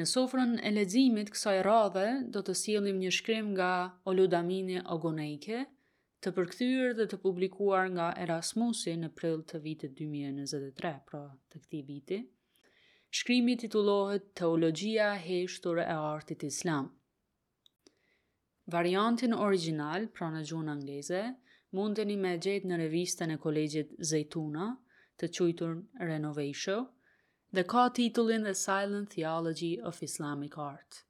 Në sofrën e leximit kësaj radhe do të sjellim një shkrim nga Oludamini Ogonejke, të përkthyer dhe të publikuar nga Erasmusi në prill të vitit 2023, pra të këtij viti. Shkrimi titullohet Teologjia e heshtur e artit islam. Variantin origjinal, pra në gjuhën angleze, mundeni me gjetë në revistën e Kolegjit Zejtuna, të quajtur Renovatio, dhe ka titullin The Silent Theology of Islamic Art.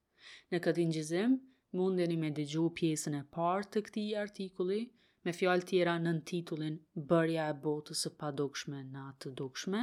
Në këtë incizim, mundeni me dëgju pjesën e parë të këtij artikulli, me fjalë tjera nëntitullin Bërja e botës së padukshme në atë të dukshme,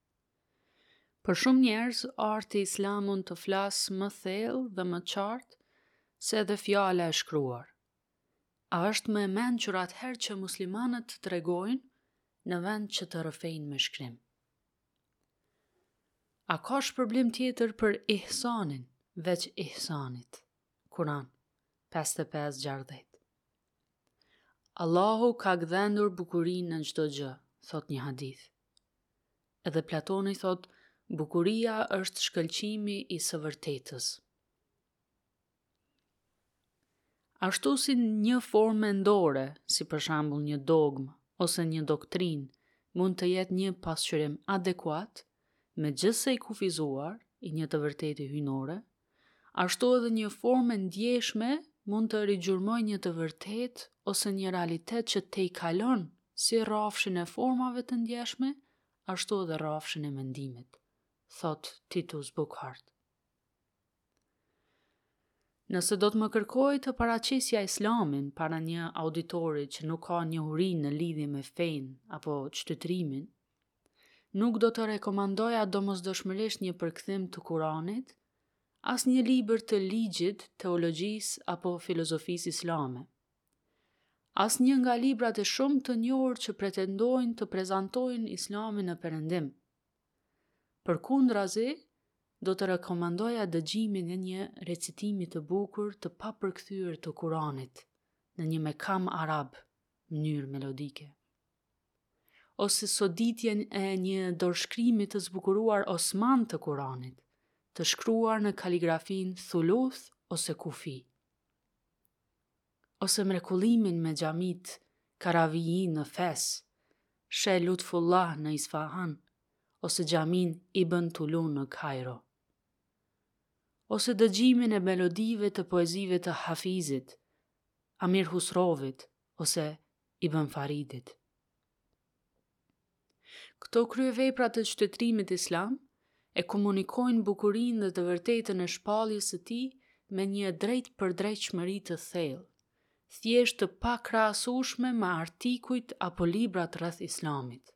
Për shumë njerëz, arti islam mund të flasë më thellë dhe më qartë se edhe fjala e shkruar. A është më e mençur atëherë që muslimanët të tregojnë në vend që të rrëfejnë me shkrim? A ka shpërblim tjetër për ihsanin, veç ihsanit? Kuran, 55-60 Allahu ka gdhendur bukurinë në çdo gjë, thotë një hadith. Edhe Platoni thotë, bukuria është shkëlqimi i së vërtetës. Ashtu si një formë mendore, si për shembull një dogmë ose një doktrinë, mund të jetë një pasqyrim adekuat, megjithëse i kufizuar, i një të vërtete hyjnore, Ashtu edhe një formë e ndijshme mund të rigjurmojë një të vërtetë ose një realitet që tejkalon si rrafshin e formave të ndijshme, ashtu edhe rrafshin e mendimit, thotë Titus Burkhart. Nëse do të më kërkohej të paraqisja islamin para një auditori që nuk ka njohuri në lidhje me fenë apo qytetërimin, Nuk do të rekomandoja domosdoshmërisht një përkthim të Kuranit, as një libër të ligjit, teologjisë apo filozofisë islame. As një nga librat e shumtë të njohur që pretendojnë të prezantojnë islamin në Perëndim. Përkundrazi, do të rekomandoja dëgjimin e një recitimi të bukur të papërkthyer të Kuranit, në një mekam arab, mënyrë melodike. ose soditjen e një dorëshkrimi të zbukuruar osman të Kuranit, të shkruar në kaligrafinë thuluth ose kufi, ose mrekullimin me xhamitë Karavijin në Fes, Sheh Lutfullah në Isfahan, ose xhaminë Ibn Tulun në Kajro ose dëgjimin e melodive të poezive të Hafizit, Amir Husrovit ose Ibn Faridit. Këto kryevepra të qytetërimit islam e komunikojnë bukurinë dhe të vërtetën e shpalljes së tij me një drejtpërdrejtshmëri të thellë, thjesht të pakrahasueshme me artikujt apo librat rreth islamit.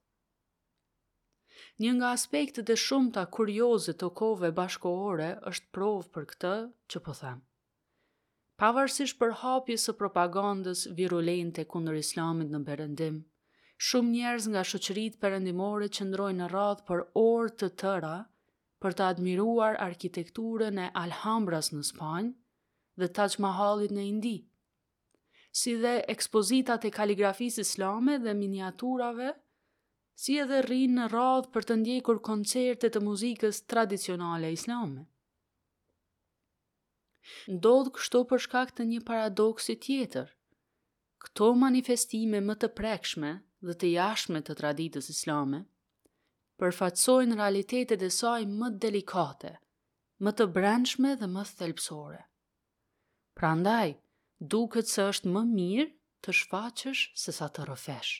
Një nga aspektet e shumëta kurioze të kohëve bashkohore është provë për këtë që po them. Pavarësisht përhapjes së propagandës virulente kundër Islamit në Perëndim, shumë njerëz nga shoqëritë perëndimore qëndrojnë në radhë për orë të tëra për të admiruar arkitekturën e Alhambras në Spanjë dhe Taj Mahalit në Indi, si dhe ekspozitat e kaligrafisë islame dhe miniaturave, si edhe rrinë në radhë për të ndjekur koncerte të muzikës tradicionale islame. Ndodh kështu për shkak të një paradoksi tjetër. Këto manifestime më të prekshme dhe të jashtme të traditës islame përfaqësojnë realitetet e saj më delikate, më të brendshme dhe më thelbësore. Prandaj, duket se është më mirë të shfaqësh sesa të rrëfesh.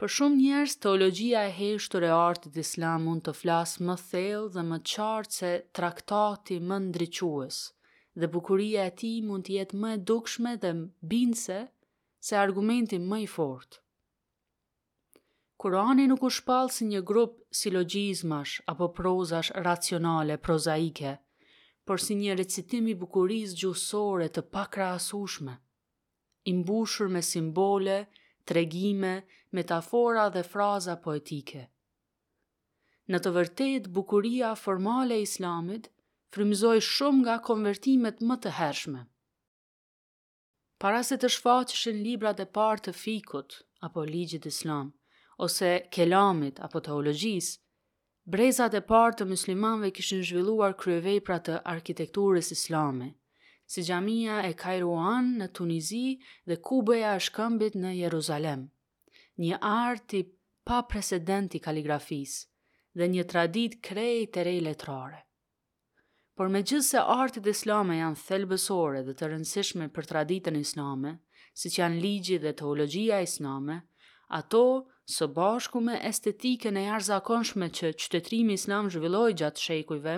Për shumë njerëz, teologjia e heshtur e artit islam mund të flasë më thellë dhe më qartë se traktati më ndriçues, dhe bukuria e tij mund të jetë më e dukshme dhe bindëse se argumenti më i fortë. Kurani nuk u shpall si një grup silogjizmash apo prozash racionale, prozaike, por si një recitim i bukurisë gjuhësore të pakrahasueshme. i mbushur me simbole, tregime, metafora dhe fraza poetike. Në të vërtetë, bukuria formale e Islamit frymëzoi shumë nga konvertimet më të hershme. Para se të shfaqeshin librat e parë të fikhut apo ligjit islam, ose kelamit apo teologjisë, Brezat e parë të myslimanëve kishin zhvilluar kryevepra të arkitekturës islame, si xhamia e Kairuan në Tunizi dhe kubeja e shkëmbit në Jeruzalem. Një art i paprecedent i kaligrafisë dhe një traditë krejt e re letrare. Por megjithëse artet islame janë thelbësore dhe të rëndësishme për traditën islame, siç janë ligji dhe teologjia islame, ato së bashku me estetikën e jashtëzakonshme që qytetrimi islam zhvilloi gjatë shekujve,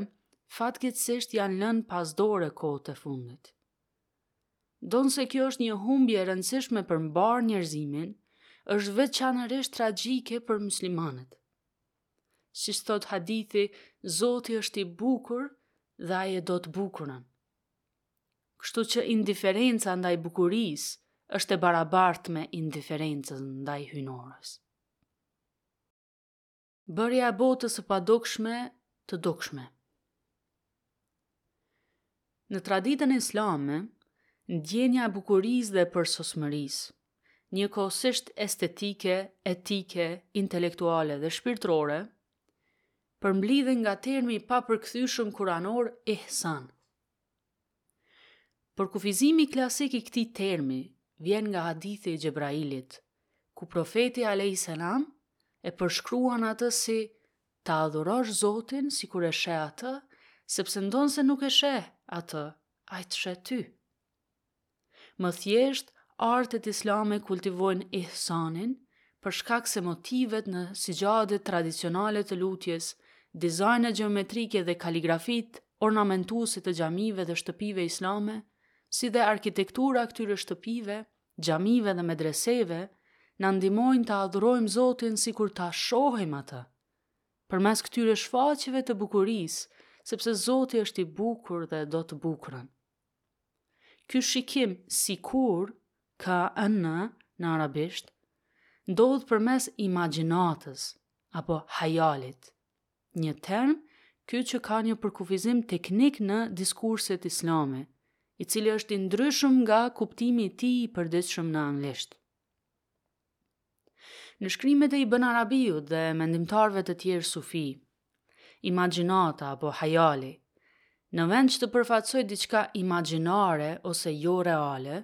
fatkeqësisht janë lënë pas dore kohët e fundit. Ndonëse kjo është një humbje e rëndësishme për mbarë njerëzimin, është veçanërisht tragjike për muslimanët. Siç thotë hadithi, Zoti është i bukur dhe ai e do të bukurën. Kështu që indiferenca ndaj bukurisë është e barabartë me indiferencën ndaj hyjnores. Bërja e botës së padukshme të dukshme. Në traditën islame, ndjenja e bukurisë dhe përsosmërisë, njëkohësisht estetike, etike, intelektuale dhe shpirtërore, përmblidhen nga termi i papërkthyeshëm kuranor ihsan. Përkufizimi klasik i këtij termi vjen nga hadithi i Xhebrailit, ku profeti alejhi selam e përshkruan atë si ta adhurosh Zotin sikur e sheh atë, sepse ndonëse nuk e sheh atë, ai të sheh ty. Më thjesht, artet islame kultivojnë ihsanin, për shkak se motivet në sixhadet tradicionale të lutjes, dizajnet gjeometrike dhe kaligrafitë ornamentuese të xhamive dhe shtëpive islame, si dhe arkitektura e këtyre shtëpive, xhamive dhe medreseve na ndihmojnë ta adhurojmë Zotin sikur ta shohim atë përmes këtyre shfaqjeve të bukurisë, sepse Zoti është i bukur dhe do të bukurën. Ky shikim sikur ka enne në arabisht ndodh përmes imagjinatës apo hajalit. Një term ky që ka një përkufizim teknik në diskurset islame, i cili është i ndryshëm nga kuptimi i tij i përditshëm në anglisht. Në shkrimet e Ibn Arabiut dhe mendimtarëve të tjerë sufi, imagjinata apo hajali, në vend që të përfaqësojë diçka imagjinare ose joreale,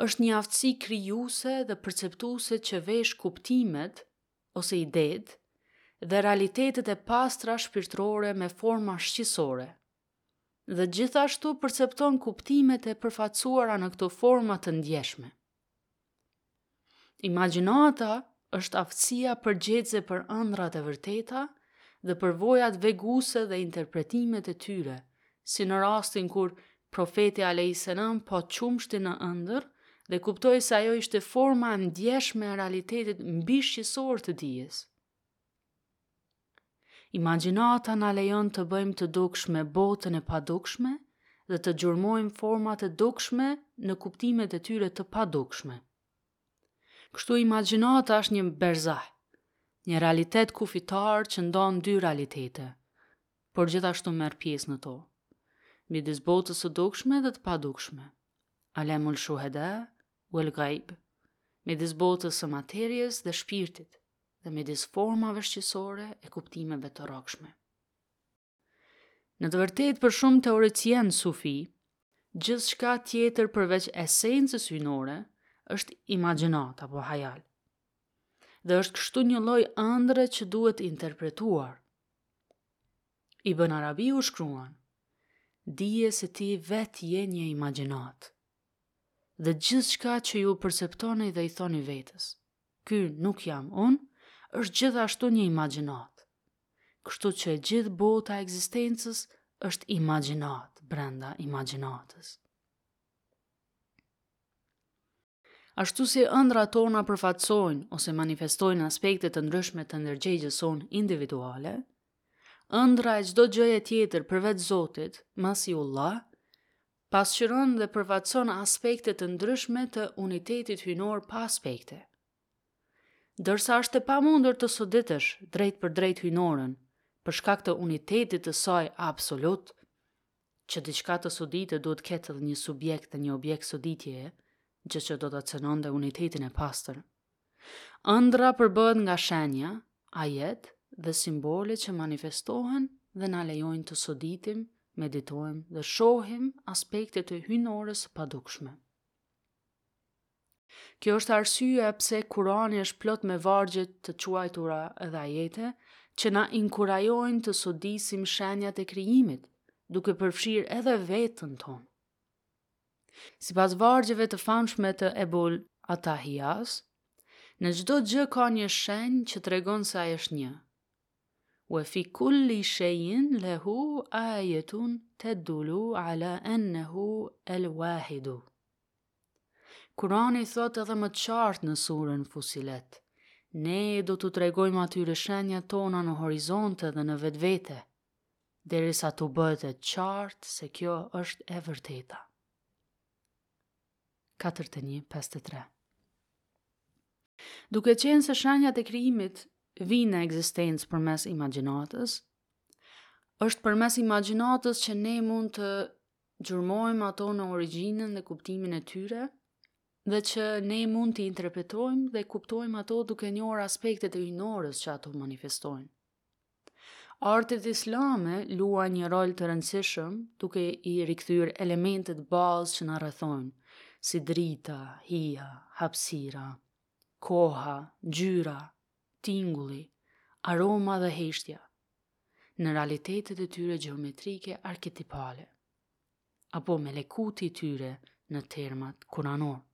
është një aftësi krijuese dhe perceptuese që vesh kuptimet ose idetë dhe realitetet e pastra shpirtërore me forma shqisore, dhe gjithashtu percepton kuptimet e përfaqësuara në këto forma të ndjeshme. Imagjinata është aftësia përgjegjëse për ëndrrat e vërteta dhe përvojat veguese dhe interpretimet e tyre, si në rastin kur Profeti alejhi selam piu qumësht në ëndërr dhe kuptoi se ajo ishte forma e ndjeshme e realitetit mbishqisor të dijes. Imagjinata na lejon të bëjmë të dukshme botën e padukshme dhe të gjurmojmë format e dukshme në kuptimet e tyre të padukshme. Kështu imagjinata është një berzah, një realitet kufitar që ndan dy realitete, por gjithashtu merr pjesë në to. Midis botës së dukshme dhe të padukshme. Alemul shuhada wal ghaib. Midis botës së materies dhe shpirtit dhe midis formave shqisore e kuptimeve të rrokshme. Në të vërtetë për shumë teoricienë sufi, gjithçka tjetër përveç esencës hyjnore është imagjinatë apo hajal. Dhe është kështu një lloj ëndrre që duhet interpretuar. Ibn Arabiu shkruan, dije se ti vetë je një imagjinatë, dhe gjithçka që ju perceptoni dhe i thoni vetes, Ky nuk jam unë, është gjithashtu një imagjinatë. Kështu që e gjithë bota e ekzistencës është imagjinatë brenda imagjinatës. Ashtu si ëndrrat tona përfaqësojnë ose manifestojnë aspekte të ndryshme të ndërgjegjes sonë individuale, ëndrra e çdo gjëje tjetër përveç Zotit, ma siuallah, Pasqyron dhe përfaqëson aspekte të ndryshme të unitetit hyjnor pa aspekte. Ndërsa është e pamundur të soditësh drejtpërdrejt hyjnoren, për shkak të unitetit të saj absolut, që diçka të soditet duhet të ketë edhe një subjekt dhe një objekt soditjeje, gjë që do ta cënonte unitetin e pastër. Ëndrra përbëhet nga shenja, ajet, dhe simbole që manifestohen dhe na lejojnë të soditim, meditojmë dhe shohim aspekte të hyjnores së padukshme. Kjo është arsyeja pse Kurani është plot me vargje të quajtura edhe ajete që na inkurajojnë të sodisim shenjat e krijimit, duke përfshirë edhe veten tonë. Sipas vargjeve të famshme të Ebul Atahias, në çdo gjë ka një shenjë që tregon se ai është një. Wa fi kulli shay'in lahu ayatun tadullu ala annahu al-wahidu. Kurani thotë edhe më qartë në surën Fusilet, ne do t'u tregojmë atyre shenjat tona në horizonte dhe në vetvete, derisa t'u bëhet e qartë se kjo është e vërteta. 41.53 Duke qenë se shenjat e krijimit vijnë në ekzistencë përmes imagjinatës, është përmes imagjinatës që ne mund t'i gjurmojmë ato në origjinën dhe kuptimin e tyre, dhe që ne mund t'i interpretojmë dhe kuptojmë ato duke njohur aspektet e hyjnores që ato manifestojnë. Artet islame luajnë një rol të rëndësishëm duke i rikthyer elementet bazë që na rrethojnë, si drita, hija, hapësira, koha, ngjyra, tingulli, aroma dhe heshtja, në realitetet e tyre gjeometrike arketipale, apo melekuti i tyre në termat kuranorë,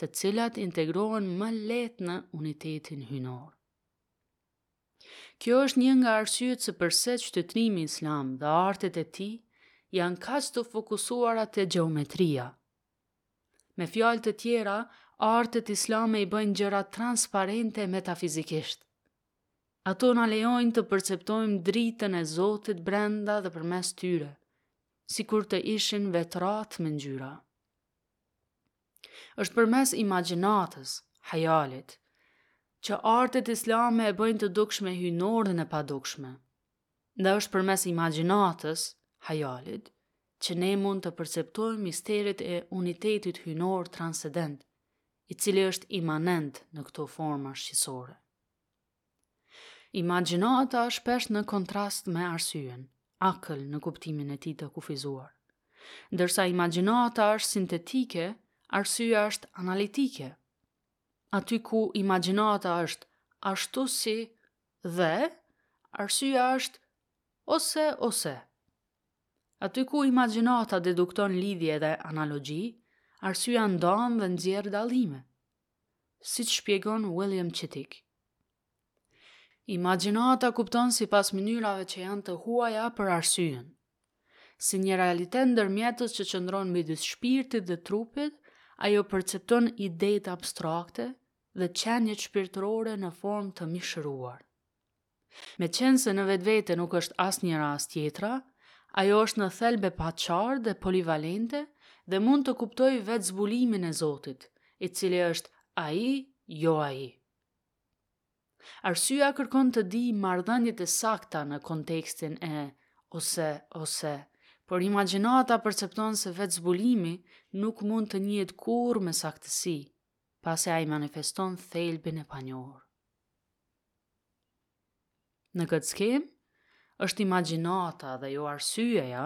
të cilat integrohen më lehtë në unitetin hyjnor. Kjo është një nga arsyet se përse qytetërimi islam dhe artet e tij janë kaq të fokusuara te gjeometria. Me fjalë të tjera, artet islame i bëjnë gjërat transparente metafizikisht. Ato na lejojnë të perceptojmë dritën e Zotit brenda dhe përmes tyre, sikur të ishin vetrata me ngjyra. Është përmes imagjinatës, hajalit, që artet islame e bëjnë të dukshme hyjnoren e padukshme. Dhe është përmes imagjinatës, hajalit, që ne mund të perceptojmë misterit e unitetit hyjnor transcendent, i cili është imanent në këto forma shqisore. Imagjinata është shpesh në kontrast me arsyen, akël në kuptimin e tij të kufizuar. Ndërsa imagjinata është sintetike, arsyeja është analitike. Aty ku imagjinata është ashtu si dhe, arsyeja është ose ose. Aty ku imagjinata dedukton lidhje dhe analogji, arsyeja ndan dhe nxjerr dallime. siç shpjegon William Chittick. Imagjinata kupton sipas mënyrave që janë të huaja për arsyen. Si një realitet ndërmjetës, që qëndron midis shpirtit dhe trupit, ajo percepton idetë abstrakte dhe qeniet shpirtërore në formë të mishëruar. Meqenëse në vetvete nuk është as njëra as tjetra, ajo është në thelb e paqartë dhe polivalente dhe mund të kuptojë vetëzbulimin e Zotit, i cili është Ai, jo Ai. Arsyeja kërkon të dijë marrëdhëniet e sakta në kontekstin e ose ose, por imagjinata percepton se vetëzbulimi nuk mund të njihet kurrë me saktësi. pasi ai manifeston thelbin e panjohur. Në këtë skemë, është imagjinata dhe jo arsyeja,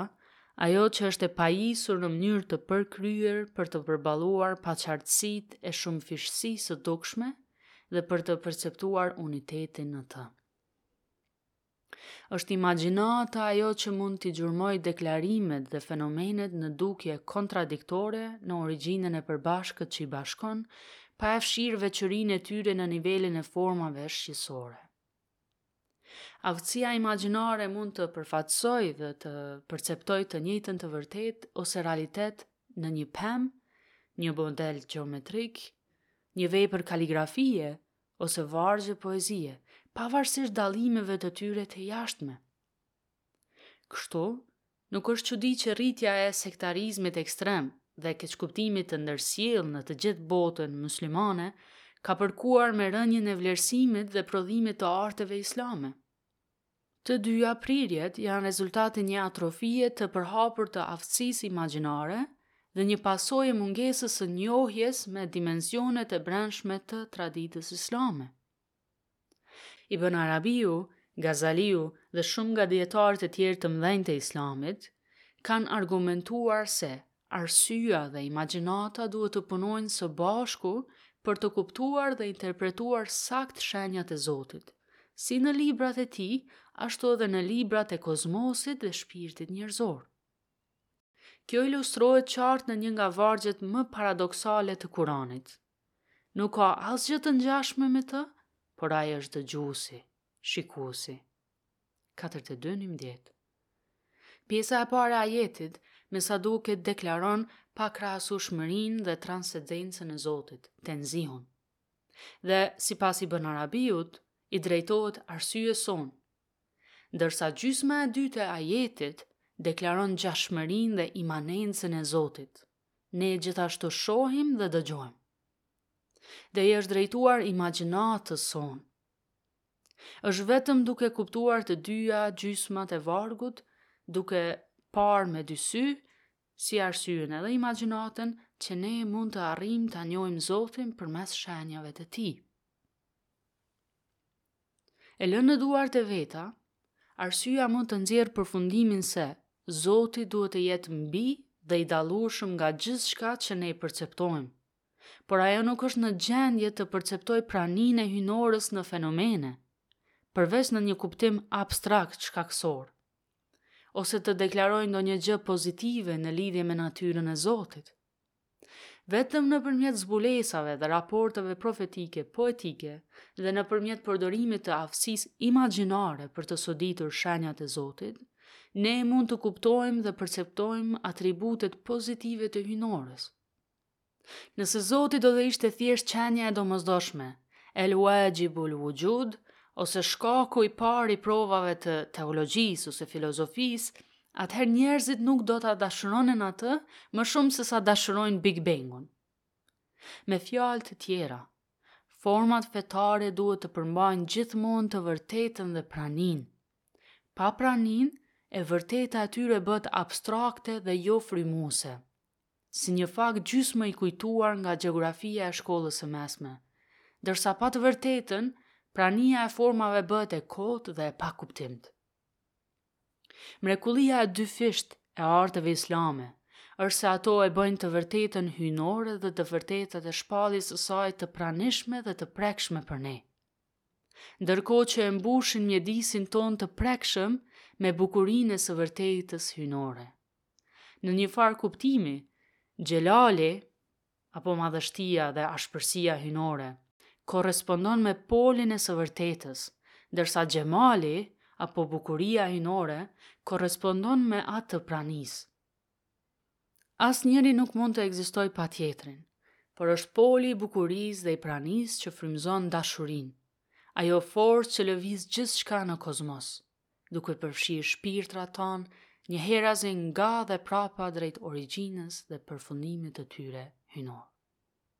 ajo që është e pajisur në mënyrë të përkryer për të përballuar paqartësitë e shumëfishësisë së dukshme dhe për të perceptuar unitetin në të. Është imagjinata ajo që mund t'i gjurmojë deklarimet dhe fenomenet në dukje kontradiktore në origjinën e përbashkët që i bashkon, pa e fshirë veçërinë e tyre në nivelin e formave shqisore. Aftësia imagjinare mund të përfaqësojë dhe të perceptojë të njëjtën të vërtetë ose realitet në një pemë, një model gjeometrik, një vepër kaligrafie ose vargje poezie, pavarësisht dallimeve të tyre të jashtme. Kështu, nuk është çudi që rritja e sektarizmit ekstrem dhe keqkuptimit të ndërsjellë në të gjithë botën muslimane ka përkuar me rënien e vlerësimit dhe prodhimit të arteve islame. Të dyja prirjet janë rezultat i një atrofie të përhapur të aftësisë imagjinare dhe një pasojë e mungesës së njohjes me dimensionet e brendshme të traditës islame. Ibn Arabiu, Gazaliu dhe shumë nga dijetarët e tjerë të mëdhenj të islamit kanë argumentuar se Arsyeja dhe imagjinata duhet të punojnë së bashku për të kuptuar dhe interpretuar saktë shenjat e Zotit, si në librat e tij, ashtu edhe në librat e kozmosit dhe shpirtit njerëzor. Kjo ilustrohet qartë në një nga vargjet më paradoksale të Kuranit. Nuk ka asgjë të ngjashme me të, por ai është dëgjuesi, shikuesi. 42:11. Pjesa e parë e ajetit, me sa duket deklaron pakrahasueshmërinë dhe transcendencën e Zotit, tenzihun. Dhe sipas Ibn Arabiut, i drejtohet arsyes sonë. Ndërsa gjysma e dytë e ajetit deklaron ngjashmërinë dhe imanencën e Zotit. Ne gjithashtu shohim dhe dëgjojmë. Dhe i është drejtuar imagjinatës sonë. Është vetëm duke kuptuar të dyja gjysmat e vargut, duke parë me dy sy, si arsyen edhe imagjinatën, që ne mund të arrijmë ta njohim Zotin përmes shenjave të tij. E lënë në duart e veta, arsyeja mund të nxjerrë përfundimin se Zoti duhet të jetë mbi dhe i dallueshëm nga gjithçka që ne perceptojmë, por ajo nuk është në gjendje të perceptojë praninë e hyjnores në fenomene, përveç në një kuptim abstrakt shkaksor, ose të deklarojë ndonjë gjë pozitive në lidhje me natyrën e Zotit. Vetëm nëpërmjet zbulesave dhe raporteve profetike, poetike dhe nëpërmjet përdorimit të aftësisë imagjinare për të soditur shenjat e Zotit, ne mund të kuptojmë dhe perceptojmë atributet pozitive të hyjnores. Nëse Zoti do të ishte thjesht qenia e domosdoshme, el uaxhibul uxhud, ose shkaku i parë i provave të teologjisë ose filozofisë, atëherë njerëzit nuk do ta dashuronin atë më shumë se sa dashurojnë Big Bangun. Me fjalë të tjera, format fetare duhet të përmbajnë gjithmonë të vërtetën dhe praninë. Pa praninë, e vërteta e tyre bëhet abstrakte dhe jo frymuese. si një fakt gjysmë i kujtuar nga gjeografia e shkollës së mesme, ndërsa pa të vërtetën, prania e formave bëhet e kotë dhe e pakuptimtë. Mrekullia e dyfishtë e arteve islame është se ato e bëjnë të vërtetën hyjnore dhe të vërtetat e shpalljes së saj të pranishme dhe të prekshme për ne. ndërkohë që e mbushin mjedisin tonë të prekshëm me bukurinë e së vërtetës hyjnore. Në njëfarë kuptimi, Xhelali, apo madhështia dhe ashpërsia hyjnore, korrespondon me polin e së vërtetës, ndërsa Xhemali, apo bukuria hyjnore, korrespondon me atë të pranisë. Asnjëri nuk mund të ekzistojë pa tjetrin, por është poli i bukurisë dhe i pranisë që frymëzon dashurinë, ajo forcë që lëviz gjithçka në kozmos, duke përfshirë shpirtrat tanë njëherazi nga dhe prapa drejt origjinës dhe përfundimit të tyre hyjnor.